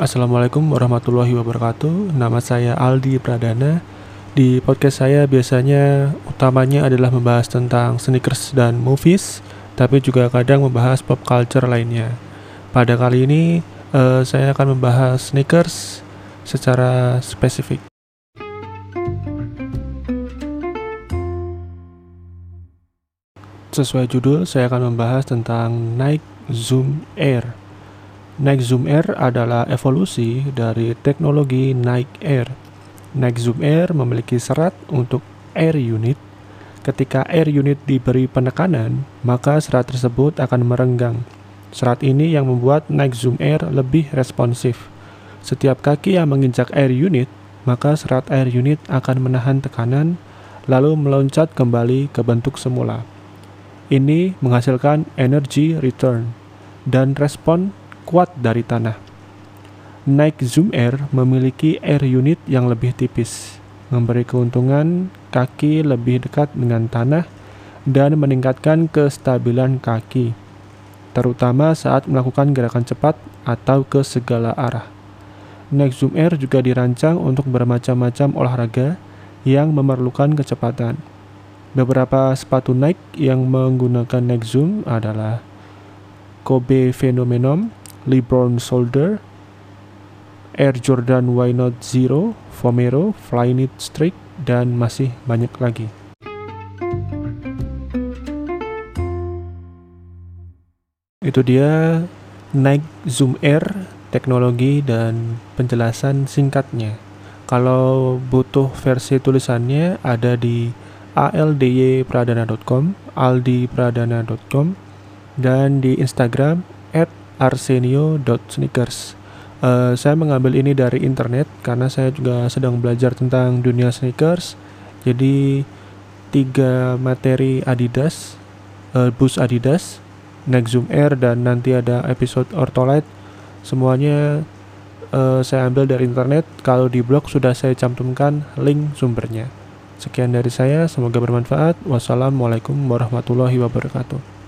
Assalamualaikum warahmatullahi wabarakatuh. Nama saya Aldi Pradana. Di podcast saya biasanya utamanya adalah membahas tentang sneakers dan movies, tapi juga kadang membahas pop culture lainnya. Pada kali ini uh, saya akan membahas sneakers secara spesifik. Sesuai judul, saya akan membahas tentang Nike Zoom Air. Nike Zoom Air adalah evolusi dari teknologi Nike Air. Nike Zoom Air memiliki serat untuk air unit. Ketika air unit diberi penekanan, maka serat tersebut akan merenggang. Serat ini yang membuat Nike Zoom Air lebih responsif. Setiap kaki yang menginjak air unit, maka serat air unit akan menahan tekanan, lalu meloncat kembali ke bentuk semula. Ini menghasilkan energy return dan respon kuat dari tanah. Nike Zoom Air memiliki air unit yang lebih tipis, memberi keuntungan kaki lebih dekat dengan tanah dan meningkatkan kestabilan kaki, terutama saat melakukan gerakan cepat atau ke segala arah. Nike Zoom Air juga dirancang untuk bermacam-macam olahraga yang memerlukan kecepatan. Beberapa sepatu Nike yang menggunakan Nike Zoom adalah Kobe Phenomenon, LeBron Soldier, Air Jordan Why Not Zero, Vomero, Flyknit Streak, dan masih banyak lagi. Itu dia Nike Zoom Air, teknologi dan penjelasan singkatnya. Kalau butuh versi tulisannya ada di aldypradana.com, aldipradana.com, dan di Instagram arsenio.sneakers. Uh, saya mengambil ini dari internet karena saya juga sedang belajar tentang dunia sneakers. Jadi tiga materi Adidas, uh, boost Adidas, Next Zoom Air dan nanti ada episode Ortolite. Semuanya uh, saya ambil dari internet. Kalau di blog sudah saya cantumkan link sumbernya. Sekian dari saya, semoga bermanfaat. Wassalamualaikum warahmatullahi wabarakatuh.